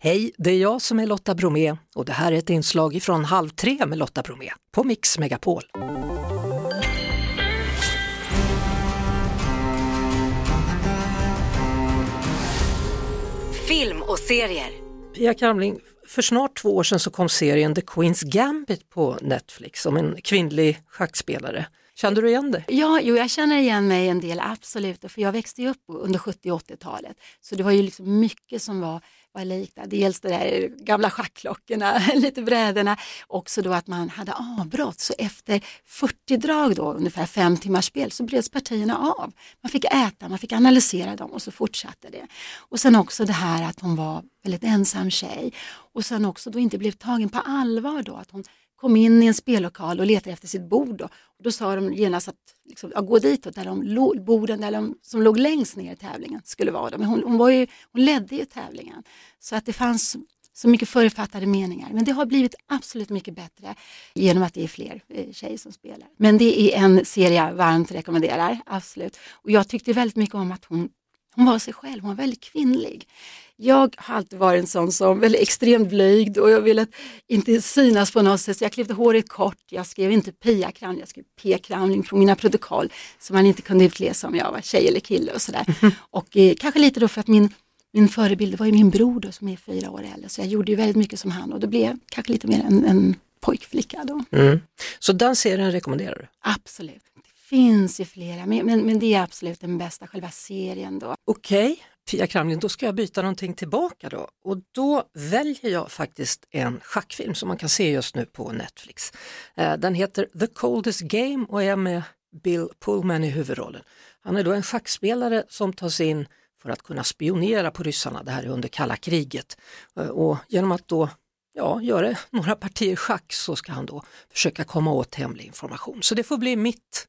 Hej, det är jag som är Lotta Bromé och det här är ett inslag från Halv tre med Lotta Bromé på Mix Megapol. Film och serier. Pia Kramling, för snart två år sedan så kom serien The Queen's Gambit på Netflix om en kvinnlig schackspelare. Kände du igen dig? Ja, jo, jag känner igen mig en del, absolut. För jag växte ju upp under 70 och 80-talet. Så det var ju liksom mycket som var, var likt. Dels de där gamla schackklockorna, lite brädorna. Också då att man hade avbrott. Så efter 40 drag, då, ungefär fem timmars spel, så breds partierna av. Man fick äta, man fick analysera dem och så fortsatte det. Och sen också det här att hon var väldigt ensam tjej. Och sen också då inte blev tagen på allvar då. Att hon kom in i en spellokal och letade efter sitt bord. Då, och då sa de genast att liksom, ja, gå ditåt, där de borden där de, som låg längst ner i tävlingen skulle vara. Men hon, hon, var ju, hon ledde ju tävlingen. Så att det fanns så mycket förutfattade meningar. Men det har blivit absolut mycket bättre genom att det är fler eh, tjejer som spelar. Men det är en serie jag varmt rekommenderar, absolut. Och jag tyckte väldigt mycket om att hon, hon var sig själv, hon var väldigt kvinnlig. Jag har alltid varit en sån som väldigt extremt blyg och jag ville inte synas på något sätt så jag klippte håret kort. Jag skrev inte Pia Kramling, jag skrev P Kramling på mina protokoll så man inte kunde utläsa om jag var tjej eller kille och sådär. Och eh, kanske lite då för att min, min förebild var ju min bror då, som är fyra år äldre så jag gjorde ju väldigt mycket som han och då blev jag kanske lite mer en, en pojkflicka då. Mm. Så den serien rekommenderar du? Absolut. Finns ju flera men, men, men det är absolut den bästa, själva serien då. Okej, okay. Pia Kramlin, då ska jag byta någonting tillbaka då och då väljer jag faktiskt en schackfilm som man kan se just nu på Netflix. Eh, den heter The Coldest Game och är med Bill Pullman i huvudrollen. Han är då en schackspelare som tas in för att kunna spionera på ryssarna, det här är under kalla kriget. Eh, och genom att då ja, göra några partier schack så ska han då försöka komma åt hemlig information. Så det får bli mitt